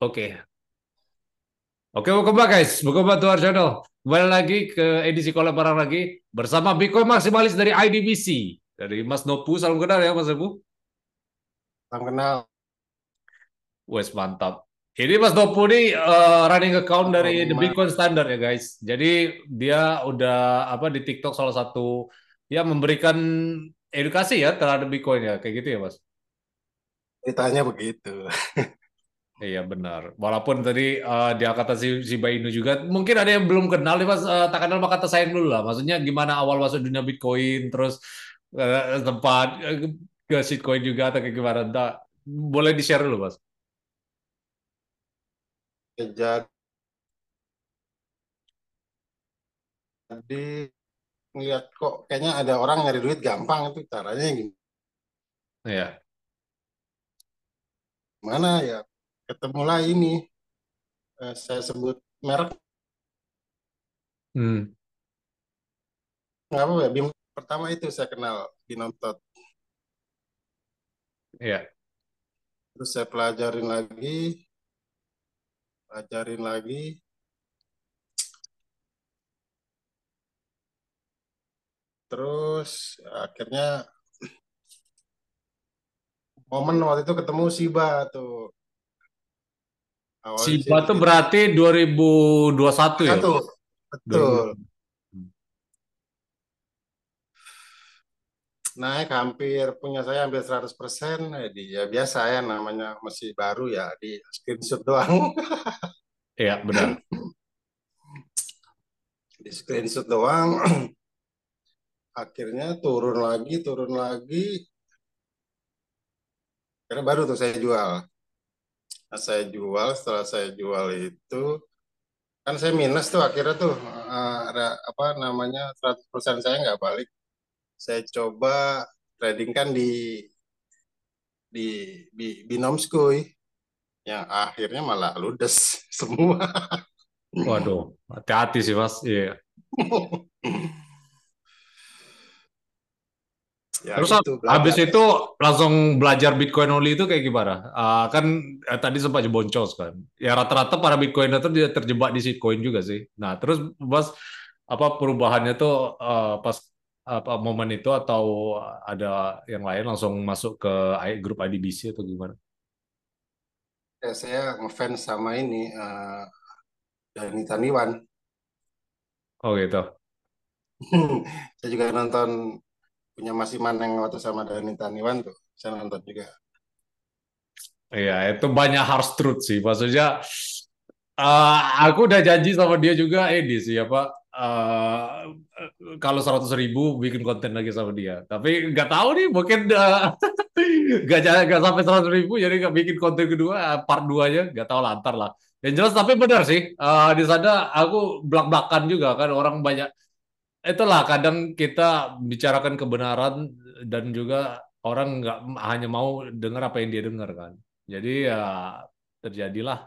Oke. Oke, welcome back guys. Welcome back to our channel. Kembali lagi ke edisi kolab barang lagi bersama Bitcoin maksimalis dari IDBC. Dari Mas Nopu, salam kenal ya Mas Nopu. Salam kenal. Wes mantap. Ini Mas Nopu nih uh, running account dari Oh, The Bitcoin Standard ya guys. Jadi dia udah apa di TikTok salah satu ya memberikan edukasi ya terhadap Bitcoin ya kayak gitu ya Mas. Ceritanya begitu. Iya benar. Walaupun tadi eh, dia kata si, si Bainu juga, mungkin ada yang belum kenal nih mas. Eh, tak kenal maka kata sayang dulu lah. Maksudnya gimana awal masuk dunia Bitcoin, terus eh, tempat eh, ke shitcoin juga atau kayak gimana? Entah, boleh di share dulu mas. Jadi ngeliat kok kayaknya ada orang nyari duit gampang itu caranya Iya. gimana ya? Ketemulah ini eh, saya sebut merek Hmm. nggak apa ya? Bim pertama itu saya kenal Binomtot. Iya. Terus saya pelajarin lagi, pelajarin lagi. Terus akhirnya momen waktu itu ketemu Siba tuh. Shiba di tuh berarti 2021 ya? satu, betul. 2000. Naik hampir punya saya hampir 100%. Eh, di, ya biasa ya namanya masih baru ya di screenshot doang. Iya benar. Di screenshot doang. Akhirnya turun lagi, turun lagi. Karena baru tuh saya jual. Nah, saya jual, setelah saya jual itu kan saya minus tuh akhirnya tuh eh, ada apa namanya 100% saya nggak balik. Saya coba trading kan di di, di Binomskuy yang akhirnya malah ludes semua. Waduh, hati-hati sih mas. Iya. Ya Terus gitu habis belajar. itu langsung belajar Bitcoin only itu kayak gimana? Ah, kan eh, tadi sempat boncos kan. Ya rata-rata para Bitcoiner itu dia terjebak di shitcoin juga sih. Nah, terus Mas apa perubahannya tuh eh, pas apa momen itu atau ada yang lain langsung masuk ke grup IDBC atau gimana? Ya, saya ngefans sama ini eh Dani Taniwan. Oh gitu. Saya juga nonton punya Masih Maneng waktu sama Dani Taniwan tuh. Saya nonton juga. Iya, itu banyak harsh truth sih. Maksudnya eh, aku udah janji sama dia juga ini sih apa eh, kalau seratus ribu bikin konten lagi sama dia. Tapi nggak tahu nih mungkin eh, nggak ja- nggak sampai seratus ribu jadi nggak bikin konten kedua eh, part 2 aja nggak tahu lantar lah. Yang jelas tapi benar sih eh, di sana aku belak-belakan juga kan orang banyak itulah kadang kita bicarakan kebenaran dan juga orang nggak hanya mau dengar apa yang dia dengar kan. Jadi ya terjadilah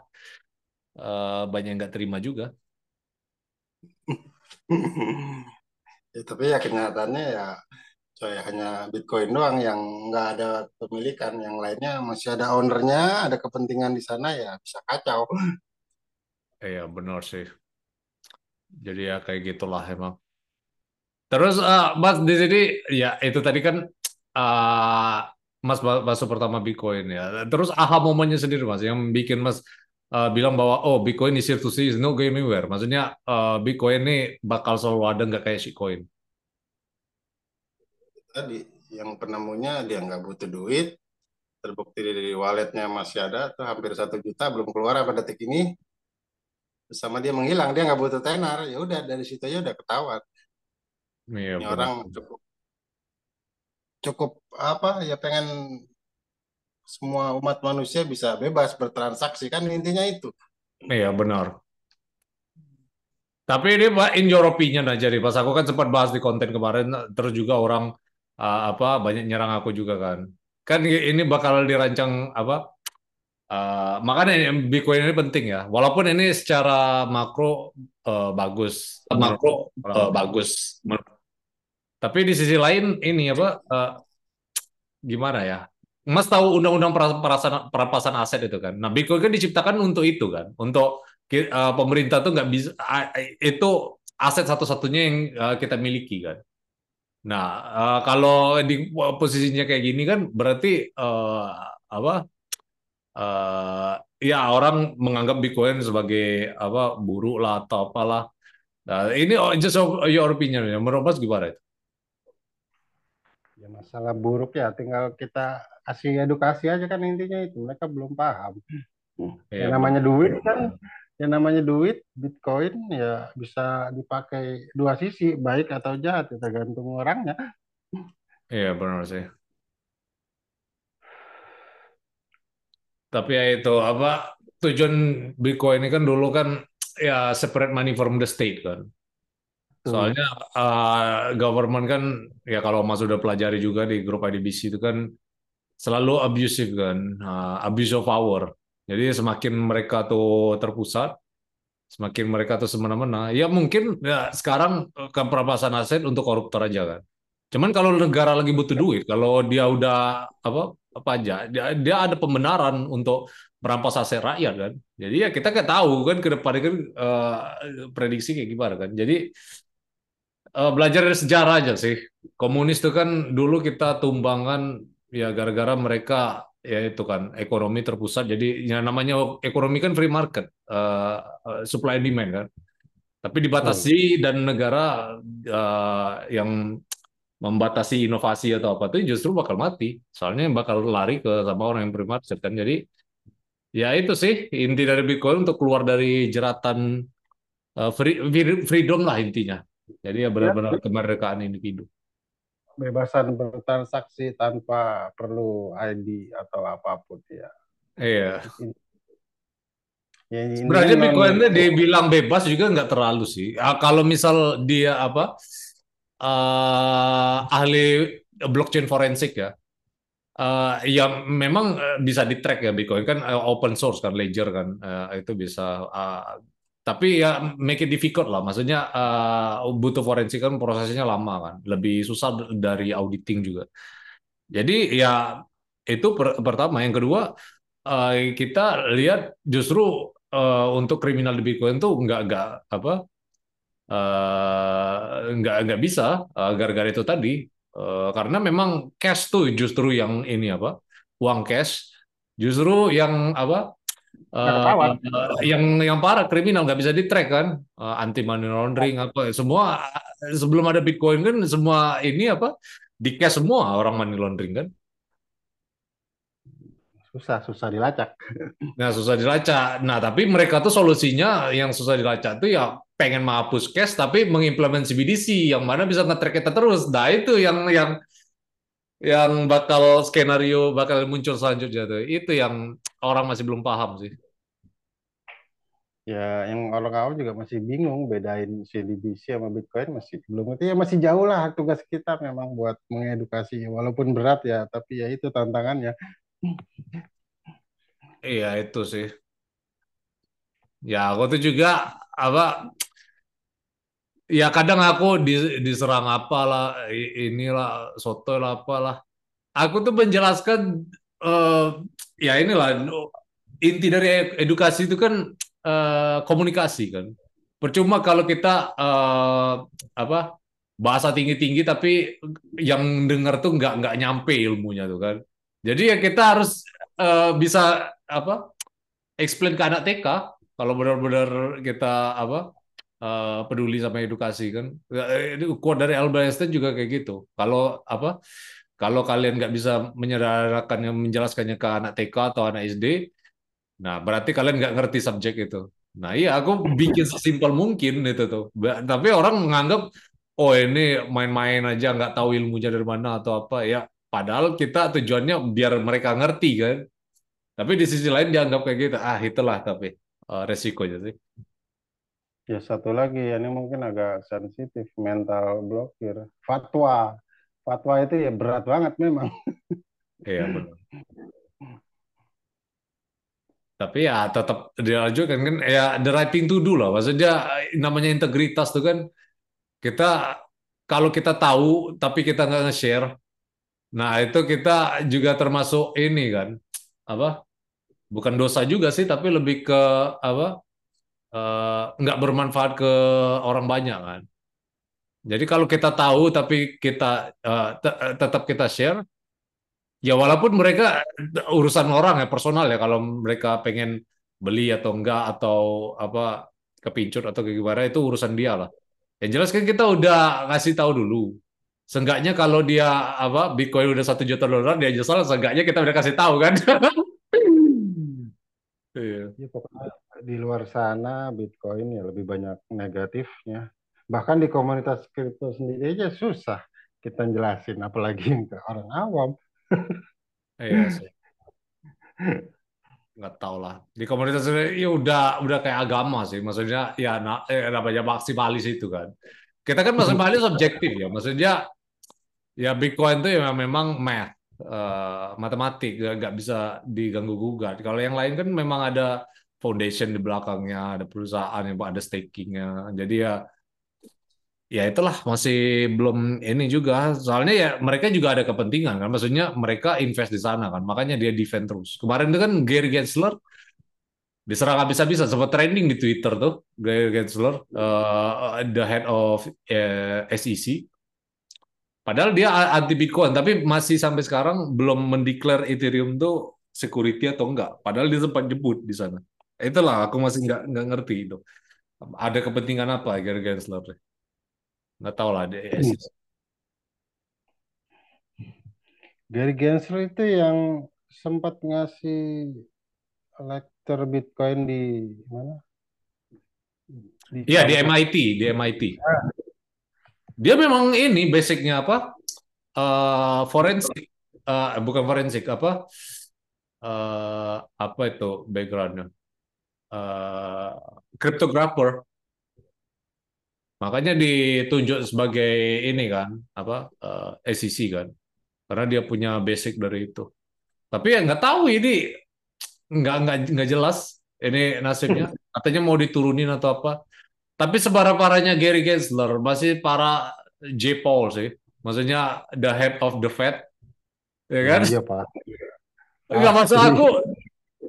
eh, banyak yang nggak terima juga. Ya, tapi ya kenyataannya ya coy hanya Bitcoin doang yang nggak ada pemilikan, yang lainnya masih ada ownernya, ada kepentingan di sana ya bisa kacau. Iya benar sih. Jadi ya kayak gitulah emang. Terus eh, Mas di sini ya itu tadi kan eh, Mas masuk pertama Bitcoin ya. Terus aha momennya sendiri Mas yang bikin Mas eh, bilang bahwa oh Bitcoin is here to stay is no going anywhere. Maksudnya eh, Bitcoin ini bakal selalu ada nggak kayak shitcoin. Tadi yang penemunya dia nggak butuh duit, terbukti dari walletnya masih ada tuh hampir satu juta belum keluar pada detik ini. Sama dia menghilang, dia nggak butuh tenar. Ya udah dari situ aja udah ketahuan. Iya Ini benar. orang cukup cukup apa ya pengen semua umat manusia bisa bebas bertransaksi kan intinya itu. Iya benar. Tapi ini Pak, in your opinion aja nih, pas aku kan sempat bahas di konten kemarin, terus juga orang uh, apa banyak nyerang aku juga kan. Kan ini bakal dirancang apa? uh, makanya ini Bitcoin ini penting ya. Walaupun ini secara makro uh, bagus, makro uh, bagus. Tapi di sisi lain ini apa uh, gimana ya? Mas tahu undang-undang perampasan perampasan aset itu kan. Nah, Bitcoin kan diciptakan untuk itu kan, untuk uh, pemerintah tuh nggak bisa uh, itu aset satu-satunya yang uh, kita miliki kan. Nah, uh, kalau di posisinya kayak gini kan berarti uh, apa? Uh, ya orang menganggap Bitcoin sebagai apa buruk lah atau apalah. Nah, ini just your opinion ya. Menurut Mas gimana itu? Masalah buruk ya, tinggal kita kasih edukasi aja kan intinya itu. Mereka belum paham. Ya, yang namanya duit kan, yang namanya duit, Bitcoin ya bisa dipakai dua sisi, baik atau jahat, ya tergantung orangnya. Iya benar sih. Tapi ya itu apa tujuan Bitcoin ini kan dulu kan ya separate money from the state kan. Soalnya uh, government kan ya kalau Mas sudah pelajari juga di grup IDBC itu kan selalu abusive kan, uh, abuse of power. Jadi semakin mereka tuh terpusat, semakin mereka tuh semena-mena. Ya mungkin ya sekarang kan perampasan aset untuk koruptor aja kan. Cuman kalau negara lagi butuh duit, kalau dia udah apa apa aja, dia, dia ada pembenaran untuk merampas aset rakyat kan. Jadi ya kita nggak tahu kan ke depan kan uh, prediksi kayak gimana kan. Jadi uh, belajar dari sejarah aja sih. Komunis itu kan dulu kita tumbangkan ya gara-gara mereka ya itu kan ekonomi terpusat. Jadi yang namanya ekonomi kan free market, uh, supply and demand kan. Tapi dibatasi oh. dan negara uh, yang membatasi inovasi atau apa itu justru bakal mati. Soalnya bakal lari ke sama orang yang free market kan. Jadi ya itu sih inti dari Bitcoin untuk keluar dari jeratan uh, free, freedom lah intinya jadi ya benar-benar ya. kemerdekaan individu. Bebasan bertransaksi tanpa perlu ID atau apa pun ya. Iya. Ya, Sebenarnya Bitcoin ini dibilang bebas juga nggak terlalu sih. Ah, kalau misal dia apa uh, ahli blockchain forensik ya, uh, ya memang bisa di track ya Bitcoin kan open source kan ledger kan uh, itu bisa uh, tapi ya make it difficult lah. Maksudnya uh, butuh forensik kan prosesnya lama kan. Lebih susah dari auditing juga. Jadi ya itu per pertama. Yang kedua uh, kita lihat justru uh, untuk kriminal di Bitcoin tuh nggak nggak apa uh, nggak nggak bisa gara-gara uh, itu tadi. Uh, karena memang cash tuh justru yang ini apa uang cash. Justru yang apa Uh, yang yang parah kriminal nggak bisa di track kan? Uh, eh, anti money laundering apa semua sebelum ada bitcoin kan semua ini apa di cash semua orang money laundering kan? Susah susah dilacak. Nah susah dilacak. Nah tapi mereka tuh solusinya yang susah dilacak tuh ya pengen menghapus cash tapi mengimplementasi BDC yang mana bisa nge-track kita terus. Nah itu yang yang yang bakal skenario bakal muncul selanjutnya tuh. Itu yang orang masih belum paham sih. Ya yang orang awam juga masih bingung bedain CDBC sama Bitcoin masih belum ngerti. Ya masih jauh lah tugas kita memang buat mengedukasi walaupun berat ya tapi ya itu tantangannya. Iya itu sih. Ya aku tuh juga apa ya kadang aku diserang apalah inilah soto lah apalah. Aku tuh menjelaskan uh, ya inilah inti dari edukasi itu kan uh, komunikasi kan percuma kalau kita uh, apa bahasa tinggi tinggi tapi yang dengar tuh nggak nggak nyampe ilmunya tuh kan jadi ya kita harus uh, bisa apa explain ke anak TK kalau benar-benar kita apa uh, peduli sama edukasi kan. Itu quote dari Albert Einstein juga kayak gitu. Kalau apa? Kalau kalian nggak bisa menyederhanakan menjelaskannya ke anak TK atau anak SD, nah berarti kalian nggak ngerti subjek itu. Nah iya, aku bikin sesimpel mungkin itu tuh. Tapi orang menganggap, oh ini main-main aja nggak tahu ilmunya dari mana atau apa ya. Padahal kita tujuannya biar mereka ngerti kan. Tapi di sisi lain dianggap kayak gitu. Ah itulah tapi uh, resikonya sih. Ya satu lagi, ini mungkin agak sensitif, mental blokir. Fatwa. Fatwa itu ya berat banget memang. Iya benar. Tapi ya tetap dilanjutkan kan ya the right thing to do lah. Maksudnya namanya integritas tuh kan kita kalau kita tahu tapi kita nggak nge-share, nah itu kita juga termasuk ini kan, apa? Bukan dosa juga sih, tapi lebih ke apa? eh, nggak bermanfaat ke orang banyak kan. Jadi kalau kita tahu tapi kita eh, eh, tetap kita share, ya walaupun mereka urusan orang ya personal ya kalau mereka pengen beli atau enggak atau apa kepincut atau gimana itu urusan dia lah. Yang jelas kan kita udah ngasih tahu dulu. Seenggaknya kalau dia apa Bitcoin udah satu juta dolar dia nyesal, seenggaknya kita udah kasih tahu kan. Iya. Ya, pokoknya di luar sana Bitcoin ya lebih banyak negatifnya. Bahkan di komunitas kripto sendiri aja susah kita jelasin, apalagi ke orang awam. Iya sih. Nggak tahu lah. Di komunitas ini ya udah udah kayak agama sih. Maksudnya ya na, eh, namanya maksimalis itu kan. Kita kan maksimalis objektif ya. Maksudnya ya Bitcoin itu ya memang math, eh, matematik, nggak bisa diganggu gugat. Kalau yang lain kan memang ada foundation di belakangnya, ada perusahaan yang ada stakingnya. Jadi ya ya itulah masih belum ini juga. Soalnya ya mereka juga ada kepentingan kan. Maksudnya mereka invest di sana kan. Makanya dia defend terus. Kemarin itu kan Gary Gensler diserang habis-habisan sempat trending di Twitter tuh Gary Gensler eh, the head of eh, SEC. Padahal dia anti Bitcoin, tapi masih sampai sekarang belum mendeklar Ethereum tuh security atau enggak. Padahal dia sempat jebut di sana. Itulah aku masih nggak nggak ngerti itu. Ada kepentingan apa Gary Gensler? Nggak tahu lah. Dia SEC. Gary Gensler itu yang sempat ngasih lecture Bitcoin di mana? Di Iya di. MIT, di MIT. Dia memang ini basicnya apa? Eh, forensik, Eh, bukan forensik apa? Eh, apa itu backgroundnya? Eh, cryptographer. Makanya ditunjuk sebagai ini kan, apa eh, SEC kan? Karena dia punya basic dari itu. Tapi ya nggak tahu ini nggak nggak nggak jelas ini nasibnya. Katanya mau diturunin atau apa. Tapi separah-parahnya Gary Gensler masih para J. Paul sih. Maksudnya the head of the Fed, ya kan? Iya Pak. Nggak maksud Pasti. aku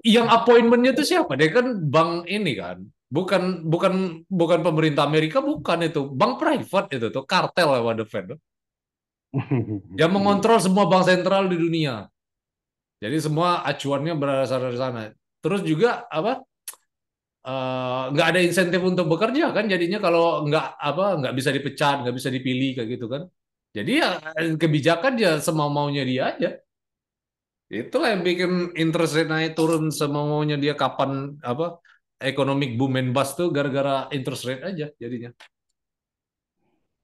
yang appointmentnya itu siapa? Dia kan bank ini kan, bukan bukan bukan pemerintah Amerika, bukan itu bank private itu tuh kartel lewat the Fed. Yang mengontrol semua bank sentral di dunia. Jadi semua acuannya berasal dari sana. Terus juga apa? eh, nggak ada insentif untuk bekerja kan jadinya kalau nggak apa nggak bisa dipecat nggak bisa dipilih kayak gitu kan jadi ya kebijakan ya semau maunya dia aja itulah yang bikin interest rate naik turun semau maunya dia kapan apa economic boom and bust tuh gara-gara interest rate aja jadinya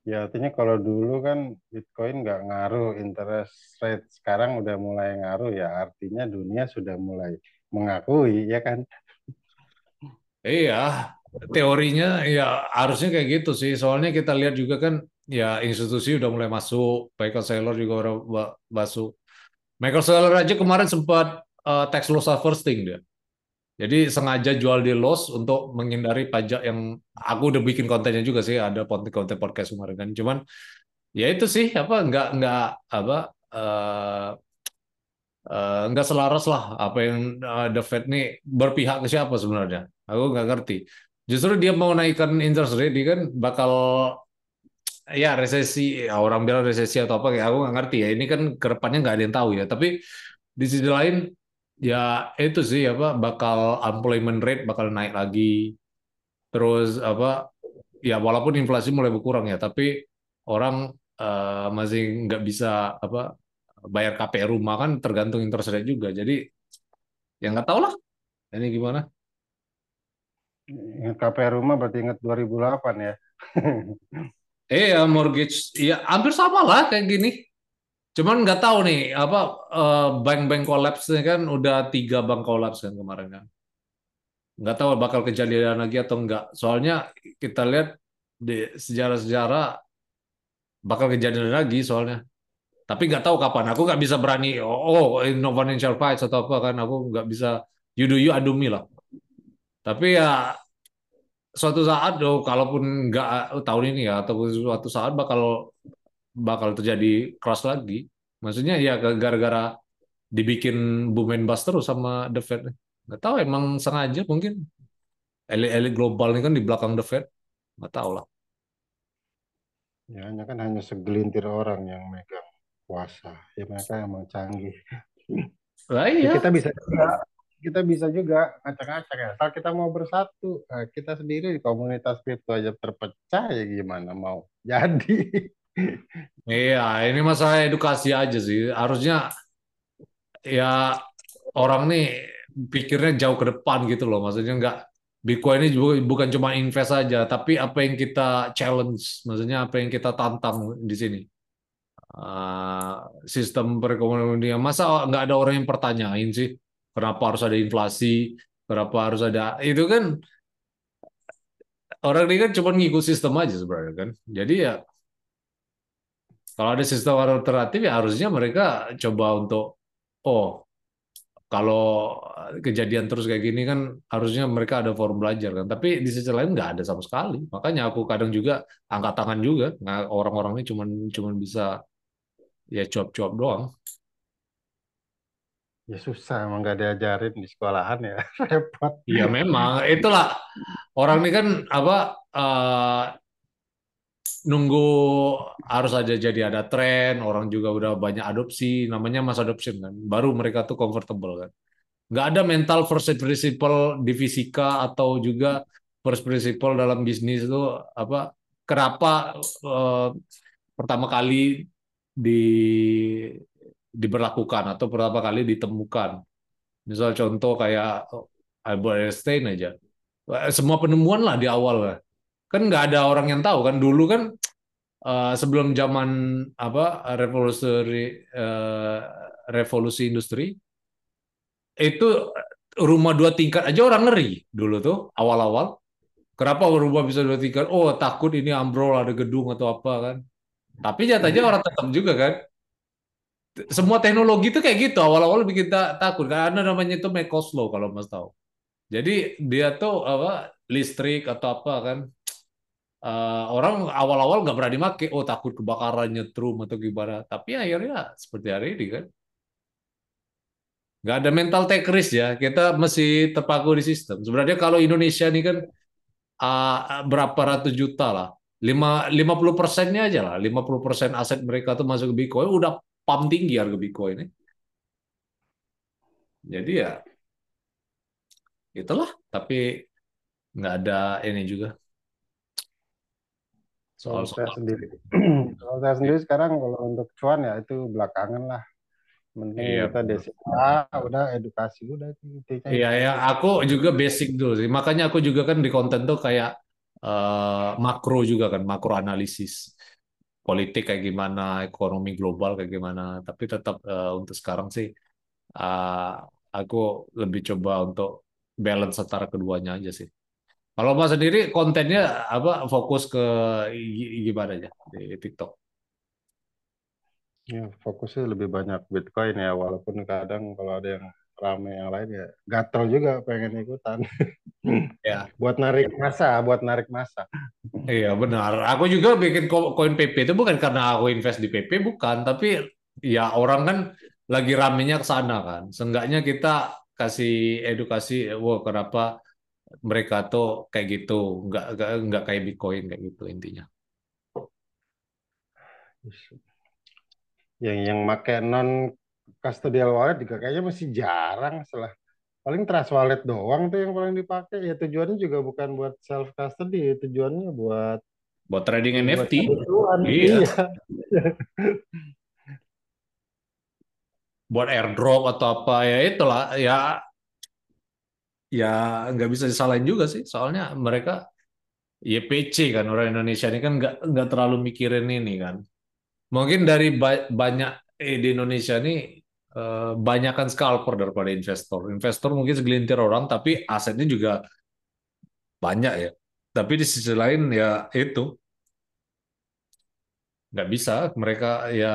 Ya artinya kalau dulu kan Bitcoin nggak ngaruh interest rate, sekarang udah mulai ngaruh ya artinya dunia sudah mulai mengakui ya kan. Iya, teorinya ya harusnya kayak gitu sih. Soalnya kita lihat juga kan ya institusi udah mulai masuk, Michael Saylor juga udah masuk. Michael Saylor aja kemarin sempat eh, tax loss harvesting dia. Jadi sengaja jual di loss untuk menghindari pajak yang aku udah bikin kontennya juga sih, ada konten-konten podcast kemarin kan. Cuman ya itu sih apa nggak nggak apa eh eh, nggak selaras lah apa yang eh, The Fed nih berpihak ke siapa sebenarnya. Aku nggak ngerti. Justru dia mau naikkan interest rate, dia kan bakal ya resesi, ya, orang bilang resesi atau apa, kayak aku nggak ngerti ya. Ini kan ke depannya nggak ada yang tahu ya. Tapi di sisi lain ya itu sih apa bakal unemployment rate bakal naik lagi. Terus apa ya walaupun inflasi mulai berkurang ya, tapi orang eh, masih nggak bisa apa bayar KPR rumah kan tergantung interest rate juga. Jadi ya nggak tahu lah ini gimana. KPR rumah berarti ingat 2008 ya. Eh ya mortgage ya hampir sama lah kayak gini. Cuman nggak tahu nih apa eh, bank-bank collapse kan udah tiga bank collapse kan kemarin kan. Nggak tahu bakal kejadian lagi atau enggak. Soalnya kita lihat di sejarah-sejarah bakal kejadian lagi soalnya. Tapi nggak tahu kapan. Aku nggak bisa berani. Oh, oh no financial fights atau apa kan. Aku nggak bisa. You do you, I do me lah. Tapi ya suatu saat oh, kalaupun nggak tahun ini ya atau suatu saat bakal bakal terjadi crash lagi. Maksudnya ya gara-gara dibikin boom and bust terus sama The Fed. Nggak tahu emang sengaja mungkin elit-elit global ini kan di belakang The Fed. Nggak tahu lah. Ya, hanya kan hanya segelintir orang yang megang kuasa. Ya mereka emang canggih. Lah Ya, iya. kita bisa juga, kita bisa juga ngacak-ngacak ya. Kalau kita mau bersatu, eh, kita sendiri di komunitas kripto aja terpecah ya gimana mau jadi. Iya, ini masalah edukasi aja sih. Harusnya ya orang nih pikirnya jauh ke depan gitu loh. Maksudnya nggak Bitcoin ini bu- bukan cuma invest saja, tapi apa yang kita challenge, maksudnya apa yang kita tantang di sini. Ah, sistem perekonomian dunia. Masa nggak ada orang yang pertanyain sih, kenapa harus ada inflasi, kenapa harus ada itu kan orang ini kan cuma ngikut sistem aja sebenarnya kan. Jadi ya kalau ada sistem alternatif ya harusnya mereka coba untuk oh kalau kejadian terus kayak gini kan harusnya mereka ada forum belajar kan. Tapi di sisi lain nggak ada sama sekali. Makanya aku kadang juga angkat tangan juga. Nah, orang-orang ini cuman cuman bisa ya cuap-cuap doang. Ya susah, emang nggak diajarin di sekolahan ya. Repot. Iya memang itulah orang ini kan apa eh, nunggu harus aja jadi ada tren, orang juga udah banyak adopsi, namanya mass adoption kan. Baru mereka tuh comfortable kan. Nggak ada mental first principle di fisika atau juga first principle dalam bisnis itu apa? Kenapa eh, pertama kali di diberlakukan atau pertama kali ditemukan. Misal contoh kayak Albert Einstein aja. Semua penemuan lah di awal lah. Kan nggak ada orang yang tahu kan dulu kan eh, sebelum zaman apa revolusi eh, revolusi industri itu rumah dua tingkat aja orang ngeri dulu tuh awal-awal. Kenapa rumah bisa dua tingkat? Oh takut ini ambrol ada gedung atau apa kan. Tapi nyatanya orang tetap juga kan. Semua teknologi itu kayak gitu awal-awal bikin ta- takut karena namanya itu Mekoslow kalau Mas tahu. Jadi dia tuh apa listrik atau apa kan eh, orang awal-awal nggak berani make, oh takut kebakaran nyetrum atau gimana. Tapi akhirnya seperti hari ini kan, nggak ada mental tech risk ya. Kita masih terpaku di sistem. Sebenarnya kalau Indonesia ini kan ah, berapa ratus juta lah, lima 50 persennya aja lah, 50 persen aset mereka tuh masuk ke Bitcoin, udah pump tinggi harga Bitcoin ini. Jadi ya itulah. Tapi nggak ada ini juga Kalau saya sendiri, kalau saya sendiri sekarang kalau untuk cuan ya itu belakangan lah. Penting Iya, kita desa, udah edukasi udah intinya Iya ya, aku juga basic dulu sih. Makanya aku juga kan di konten tuh kayak eh, makro juga kan, makro analisis politik kayak gimana, ekonomi global kayak gimana. Tapi tetap eh, untuk sekarang sih eh, aku lebih coba untuk balance antara keduanya aja sih. Kalau Mas sendiri kontennya apa fokus ke gi- gimana aja di TikTok? Ya, fokusnya lebih banyak Bitcoin ya, walaupun kadang kalau ada yang rame yang lain ya gatel juga pengen ikutan. Ya, Buat narik masa, buat narik masa. iya benar. Aku juga bikin ko- koin PP itu bukan karena aku invest di PP, bukan. Tapi ya orang kan lagi ramenya ke sana kan. Seenggaknya kita kasih edukasi, wah kenapa mereka tuh kayak gitu, nggak nggak nggak kayak Bitcoin kayak gitu intinya. Yang yang make non custodial wallet juga kayaknya masih jarang setelah paling trust wallet doang tuh yang paling dipakai ya tujuannya juga bukan buat self custody tujuannya buat Buat trading buat NFT, kebutuhan iya. iya Buat airdrop atau apa ya itulah ya ya nggak bisa disalahin juga sih. Soalnya mereka YPC kan orang Indonesia ini kan nggak nggak terlalu mikirin ini kan. Mungkin dari ba- banyak eh, di Indonesia ini eh, banyakan scalper daripada investor. Investor mungkin segelintir orang, tapi asetnya juga banyak ya. Tapi di sisi lain ya itu nggak bisa. Mereka ya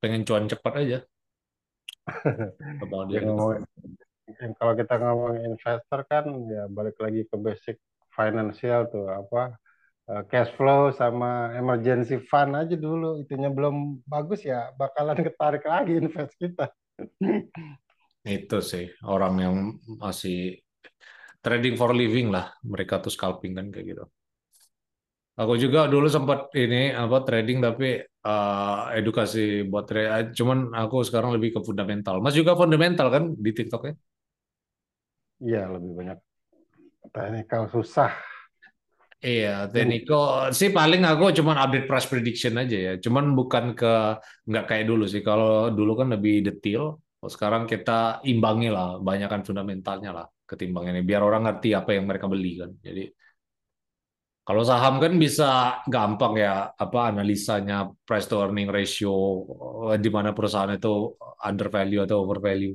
pengen cuan cepat aja. Dia ngomong kalau kita ngomong investor kan ya balik lagi ke basic financial tuh apa eh, cash flow sama emergency fund aja dulu itunya belum bagus ya bakalan ketarik lagi invest kita. Itu sih orang yang masih trading for living lah mereka tuh scalping kan kayak gitu. Aku juga dulu sempat ini apa trading tapi uh, edukasi buat trade. Cuman aku sekarang lebih ke fundamental. Mas juga fundamental kan di TikTok ya? Iya lebih banyak technical susah. Iya, Teniko sih paling aku cuman update price prediction aja ya. Cuman bukan ke nggak kayak dulu sih. Kalau dulu kan lebih detail. Sekarang kita imbangi lah, banyakkan fundamentalnya lah ketimbang ini. Biar orang ngerti apa yang mereka beli kan. Jadi kalau saham kan bisa gampang ya apa analisanya price to earning ratio eh, di mana perusahaan itu under value atau over value.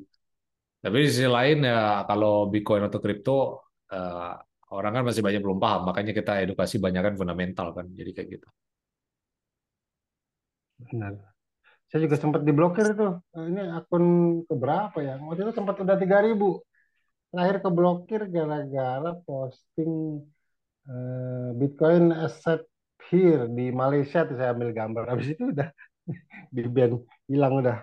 Tapi di sisi lain ya kalau Bitcoin atau kripto uh, orang kan masih banyak belum paham, makanya kita edukasi banyak kan fundamental kan, jadi kayak gitu. Benar. Saya juga sempat diblokir itu. Eh, ini akun keberapa ya? Waktu itu sempat udah 3000. Terakhir keblokir gara-gara posting uh, Bitcoin accept here di Malaysia tuh saya ambil gambar. Habis itu udah di ban hilang udah.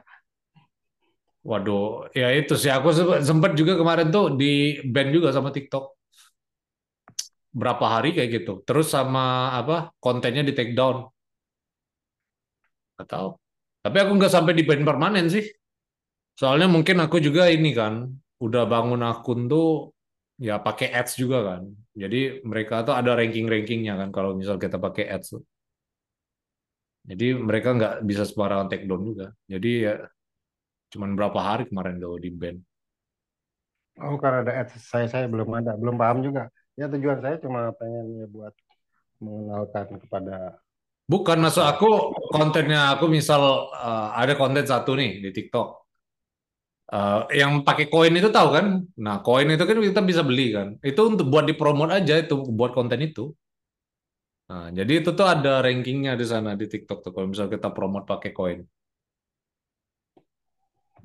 Waduh, ya itu sih aku sempat juga kemarin tuh di ban juga sama TikTok. Berapa hari kayak gitu. Terus sama apa kontennya di take down. Gak tahu. Tapi aku nggak sampai di ban permanen sih. Soalnya mungkin aku juga ini kan udah bangun akun tuh ya pakai ads juga kan. Jadi mereka tuh ada ranking-rankingnya kan kalau misal kita pakai ads tuh. Jadi mereka nggak bisa sembarangan take down juga. Jadi ya Cuman berapa hari kemarin gak di band. Oh, karena ada ads saya saya belum ada, belum paham juga. Ya tujuan saya cuma pengen ya buat mengenalkan kepada Bukan masuk aku kontennya aku misal uh, ada konten satu nih di TikTok. Uh, yang pakai koin itu tahu kan? Nah, koin itu kan kita bisa beli kan. Itu untuk buat dipromot aja itu buat konten itu. Nah, jadi itu tuh ada rankingnya di sana di TikTok tuh kalau misal kita promote pakai koin.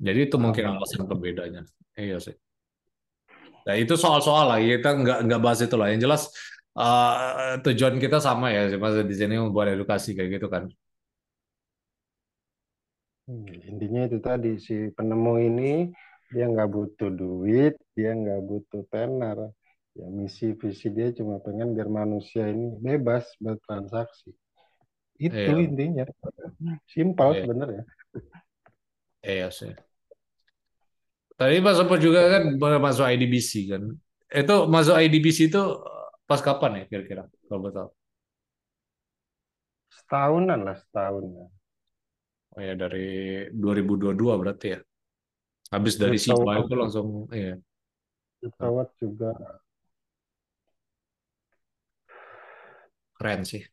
Jadi itu mungkin alasan pembedanya. Iya sih. Nah itu soal-soal lah, kita nggak nggak bahas itu lah. Yang jelas uh, tujuan kita sama ya, mas di sini membuat edukasi kayak gitu kan. Hmm, intinya itu tadi si penemu ini dia nggak butuh duit, dia nggak butuh tenar. Ya misi visi dia cuma pengen biar manusia ini bebas bertransaksi. Itu iya. intinya. Simpel iya. sebenarnya. Iya sih. Tadi Mas sempat juga kan masuk IDBC kan. Itu masuk IDBC itu pas kapan ya kira-kira kalau betul? Setahunan lah, setahun ya. Oh ya dari 2022 berarti ya. Habis dari SIPA itu langsung iya. Pesawat juga keren sih.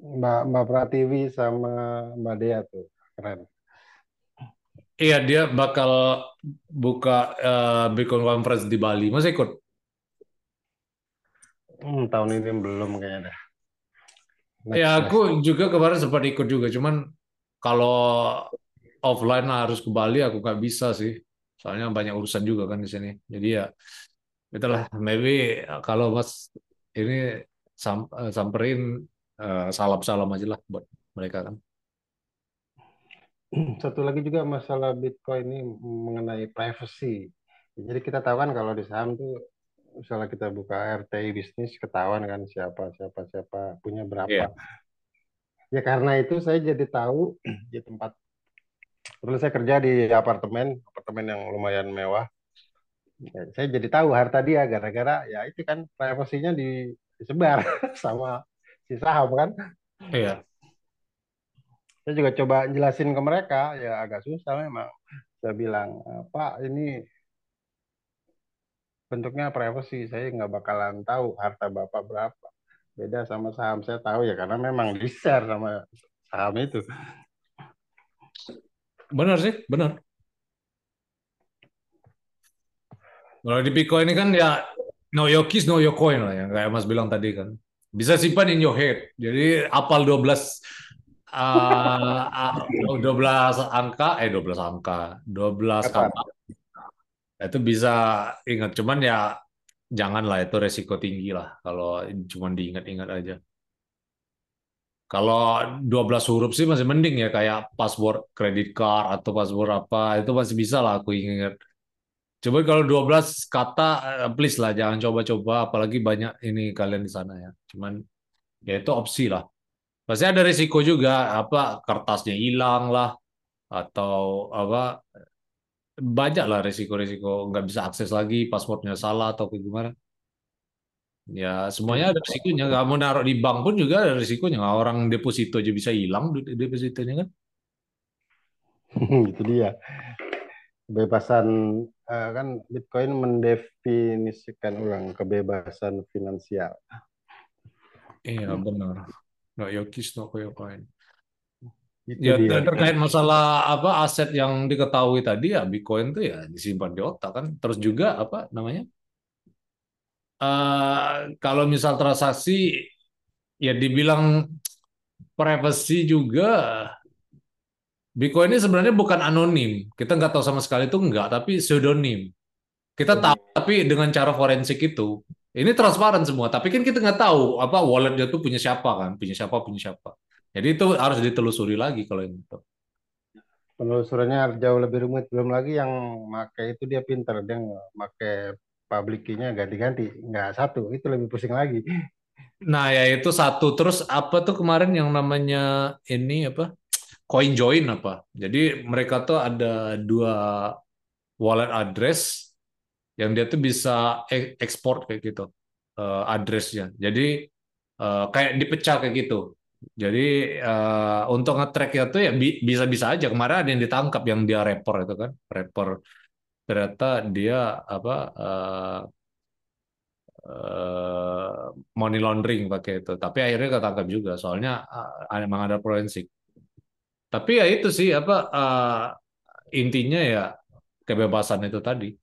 Mbak Mbak Pratiwi sama Mbak Dea tuh keren. Iya, dia bakal buka uh, Bitcoin Conference di Bali. Masih ikut? Hmm, tahun ini belum kayaknya dah. ya, aku juga kemarin sempat ikut juga. Cuman kalau offline harus ke Bali, aku nggak bisa sih. Soalnya banyak urusan juga kan di sini. Jadi ya, itulah. Maybe kalau Mas ini sam eh, samperin uh, salam-salam aja lah buat mereka kan. satu lagi juga masalah Bitcoin ini mengenai privacy. Jadi kita tahu kan kalau di saham tuh misalnya kita buka RTI bisnis ketahuan kan siapa siapa siapa punya berapa. Yeah. Ya karena itu saya jadi tahu di tempat Terus saya kerja di apartemen, apartemen yang lumayan mewah. Ya, saya jadi tahu harta dia gara-gara ya itu kan privasinya di, disebar sama si saham kan. Iya saya juga coba jelasin ke mereka ya agak susah memang. Saya bilang pak ini bentuknya privacy saya nggak bakalan tahu harta bapak berapa. Beda sama saham saya tahu ya karena memang di share sama saham itu. Benar sih benar. Kalau di Bitcoin ini kan ya no your keys no your coin lah ya kayak Mas bilang tadi kan. Bisa simpan in your head. Jadi apal 12 uh, uh, 12 angka eh 12 angka 12 angka itu bisa ingat cuman ya janganlah itu resiko tinggi lah kalau cuma diingat-ingat aja. Kalau 12 huruf sih masih mending ya kayak password kredit card atau password apa itu masih bisa lah aku ingat. Coba kalau 12 kata eh, please lah jangan coba-coba apalagi banyak ini kalian di sana ya. Cuman ya itu opsi lah. Pasti ada risiko juga apa kertasnya hilang lah atau apa banyak lah risiko-risiko nggak bisa akses lagi passwordnya salah atau gimana. Ya semuanya ada risikonya. Nggak mau naruh di bank pun juga ada risikonya. Orang deposito aja bisa hilang depositonya kan. itu dia kebebasan uh, kan Bitcoin mendefinisikan ulang kebebasan finansial. Iya benar. No yokis no koyokoin. Itu ya dia. terkait masalah apa aset yang diketahui tadi ya Bitcoin tuh ya disimpan di otak kan. Terus juga apa namanya? Uh, kalau misal transaksi ya dibilang privacy juga Bitcoin ini sebenarnya bukan anonim. Kita nggak tahu sama sekali itu nggak, tapi pseudonym. Kita tahu, tapi dengan cara forensik itu. Ini transparan semua, tapi kan kita nggak tahu apa walletnya itu punya siapa kan, punya siapa, punya siapa. Jadi itu harus ditelusuri lagi kalau ini. Penelusurannya jauh lebih rumit. Belum lagi yang pakai itu dia pinter, dia pakai public key-nya ganti-ganti, nggak satu. Itu lebih pusing lagi. Nah ya itu satu. Terus apa tuh kemarin yang namanya ini apa? Coin join apa. Jadi mereka tuh ada dua wallet address yang dia tuh bisa ekspor kayak gitu uh, addressnya. Jadi uh, kayak dipecah kayak gitu. Jadi uh, untuk nge-track itu ya bisa-bisa aja. Kemarin ada yang ditangkap yang dia rapper itu kan, rapper ternyata dia apa uh, uh, money laundering pakai itu. Tapi akhirnya ketangkap juga. Soalnya uh, emang ada forensik. Tapi ya itu sih apa uh, intinya ya kebebasan itu tadi.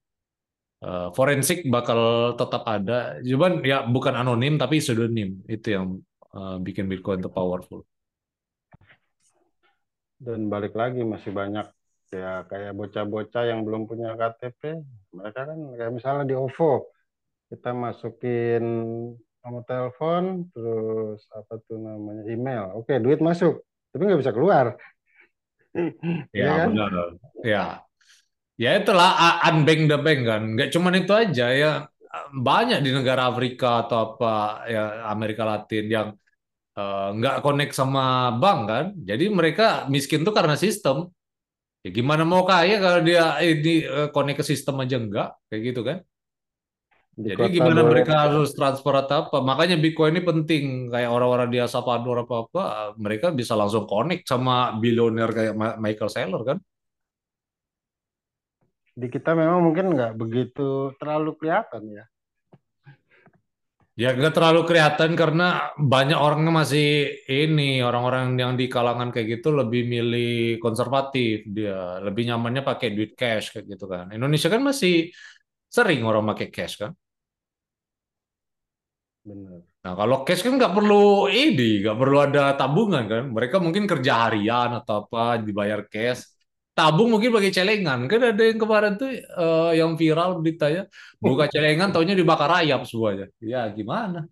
Uh, forensik bakal tetap ada, cuman ya bukan anonim tapi pseudonym itu yang uh, bikin Bitcoin itu powerful. Dan balik lagi masih banyak ya kayak bocah-bocah yang belum punya KTP, mereka kan kayak misalnya di OVO kita masukin nomor telepon, terus apa tuh namanya email, oke duit masuk, tapi nggak bisa keluar. Ya, ya kan? benar. Ya. Ya itulah unbank the bank kan. Nggak cuma itu aja ya banyak di negara Afrika atau apa ya Amerika Latin yang uh, nggak connect sama bank kan. Jadi mereka miskin tuh karena sistem. Ya gimana mau kaya kalau dia ini uh, connect ke sistem aja enggak kayak gitu kan. Di Jadi gimana mereka harus transfer atau apa? Makanya Bitcoin ini penting. Kayak orang-orang di Salvador apa-apa, mereka bisa langsung connect sama bilioner kayak Michael Saylor kan? Di kita memang mungkin nggak begitu terlalu kelihatan ya. Ya nggak terlalu kelihatan karena banyak orangnya masih ini orang-orang yang di kalangan kayak gitu lebih milih konservatif dia lebih nyamannya pakai duit cash kayak gitu kan. Indonesia kan masih sering orang pakai cash kan. Benar. Nah, kalau cash kan nggak perlu ini, nggak perlu ada tabungan kan. Mereka mungkin kerja harian atau apa, dibayar cash. Tabung mungkin pakai celengan. Kan ada yang kemarin tuh uh, yang viral beritanya, buka celengan, taunya dibakar ayam semuanya. Ya, gimana?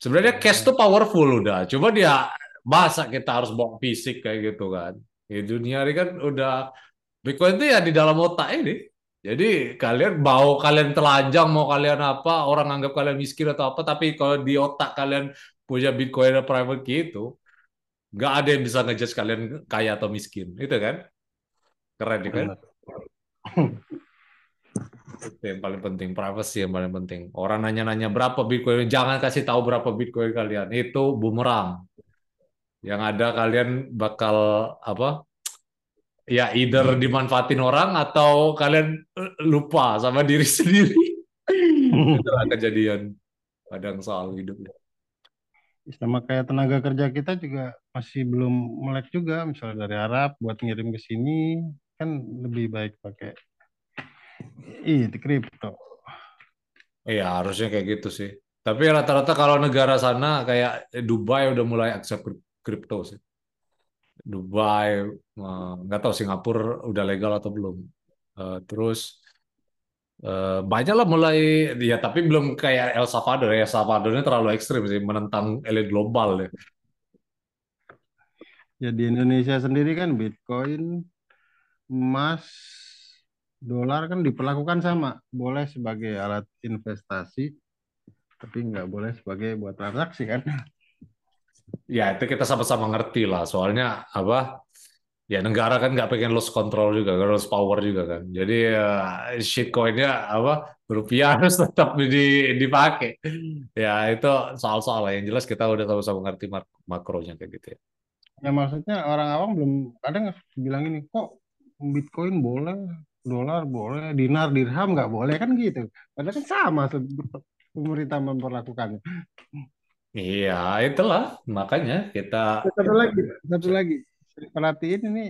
Sebenarnya cash tuh powerful udah. Coba dia masa kita harus bawa fisik kayak gitu kan. Di dunia ini kan udah Bitcoin itu ya di dalam otak ini. Jadi kalian mau kalian telanjang, mau kalian apa, orang anggap kalian miskin atau apa, tapi kalau di otak kalian punya Bitcoin atau private key itu, nggak ada yang bisa ngejudge kalian kaya atau miskin, itu kan? Keren kan? Itu yang paling penting, privacy yang paling penting. Orang nanya-nanya berapa Bitcoin, jangan kasih tahu berapa Bitcoin kalian. Itu bumerang. Yang ada kalian bakal apa? ya either dimanfaatin orang atau kalian eh, lupa sama diri sendiri. Itulah kejadian kadang soal hidupnya. Sama kayak tenaga kerja kita juga masih belum melek juga, misalnya dari Arab buat ngirim ke sini kan lebih baik pakai itu kripto. Iya harusnya kayak gitu sih. Tapi rata-rata kalau negara sana kayak Dubai udah mulai accept kripto sih. Dubai, nggak tahu Singapura udah legal atau belum. Uh, terus Eh, banyak lah mulai ya tapi belum kayak El Salvador ya El Salvadornya terlalu ekstrim sih menentang elit global ya. Ya di Indonesia sendiri kan Bitcoin, emas, dolar kan diperlakukan sama, boleh sebagai alat investasi, tapi nggak boleh sebagai buat transaksi kan? Ya itu kita sama-sama ngerti lah soalnya apa ya negara kan nggak pengen lose control juga, lose power juga kan. Jadi uh, shitcoinnya apa rupiah harus tetap di, dipakai. Ya itu soal-soal yang jelas kita udah sama-sama ngerti mak makronya kayak gitu ya. Ya maksudnya orang awam belum kadang bilang ini kok Bitcoin boleh, dolar boleh, dinar, dirham nggak boleh kan gitu. Padahal kan sama pemerintah memperlakukannya. Iya, itulah makanya kita. Satu lagi, satu lagi perhatiin ini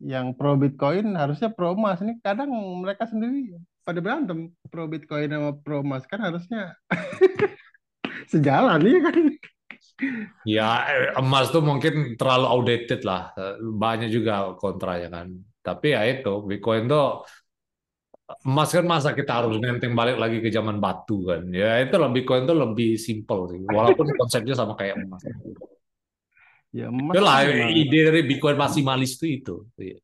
yang pro Bitcoin harusnya pro emas ini kadang mereka sendiri pada berantem pro Bitcoin sama pro emas kan harusnya sejalan ya kan? Ya emas tuh mungkin terlalu outdated lah. Banyak juga kontranya kan? Tapi ya itu Bitcoin tuh emas kan masa kita harus nenteng balik lagi ke zaman batu kan? Ya itu lah Bitcoin tuh lebih simple sih. Walaupun konsepnya sama kayak emas Ya, emas Itulah ide dari Bitcoin maksimalis itu itu. Iya.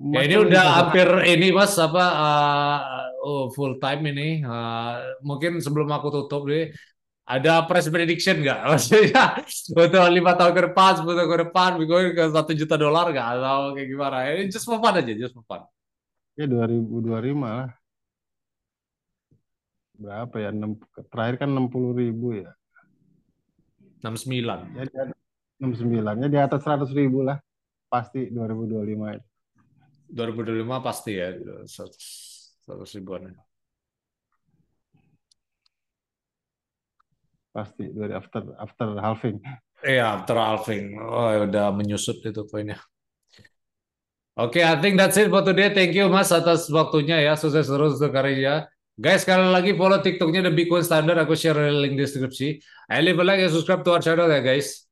ya ini udah hampir ini mas apa uh, full time ini. Uh, mungkin sebelum aku tutup deh ada press prediction nggak? Maksudnya untuk lima tahun ke depan sepuluh tahun ke depan Bitcoin ke satu juta dolar nggak? Atau kayak gimana? Ini just for fun aja just for fun. Ya 2025 lah. Berapa ya? 6, terakhir kan enam puluh ribu ya 69. Ya, 69. Ya di atas 100 ribu lah. Pasti 2025 itu. 2025 pasti ya. 100 ribuan. Pasti dari after after halving. Iya, after halving. Oh, ya udah menyusut itu poinnya. Oke, okay, I think that's it for today. Thank you Mas atas waktunya ya. Sukses terus untuk karirnya. Guys, sekali lagi follow TikToknya The Bitcoin Standard. Aku share link deskripsi. I leave like and subscribe to our channel ya guys.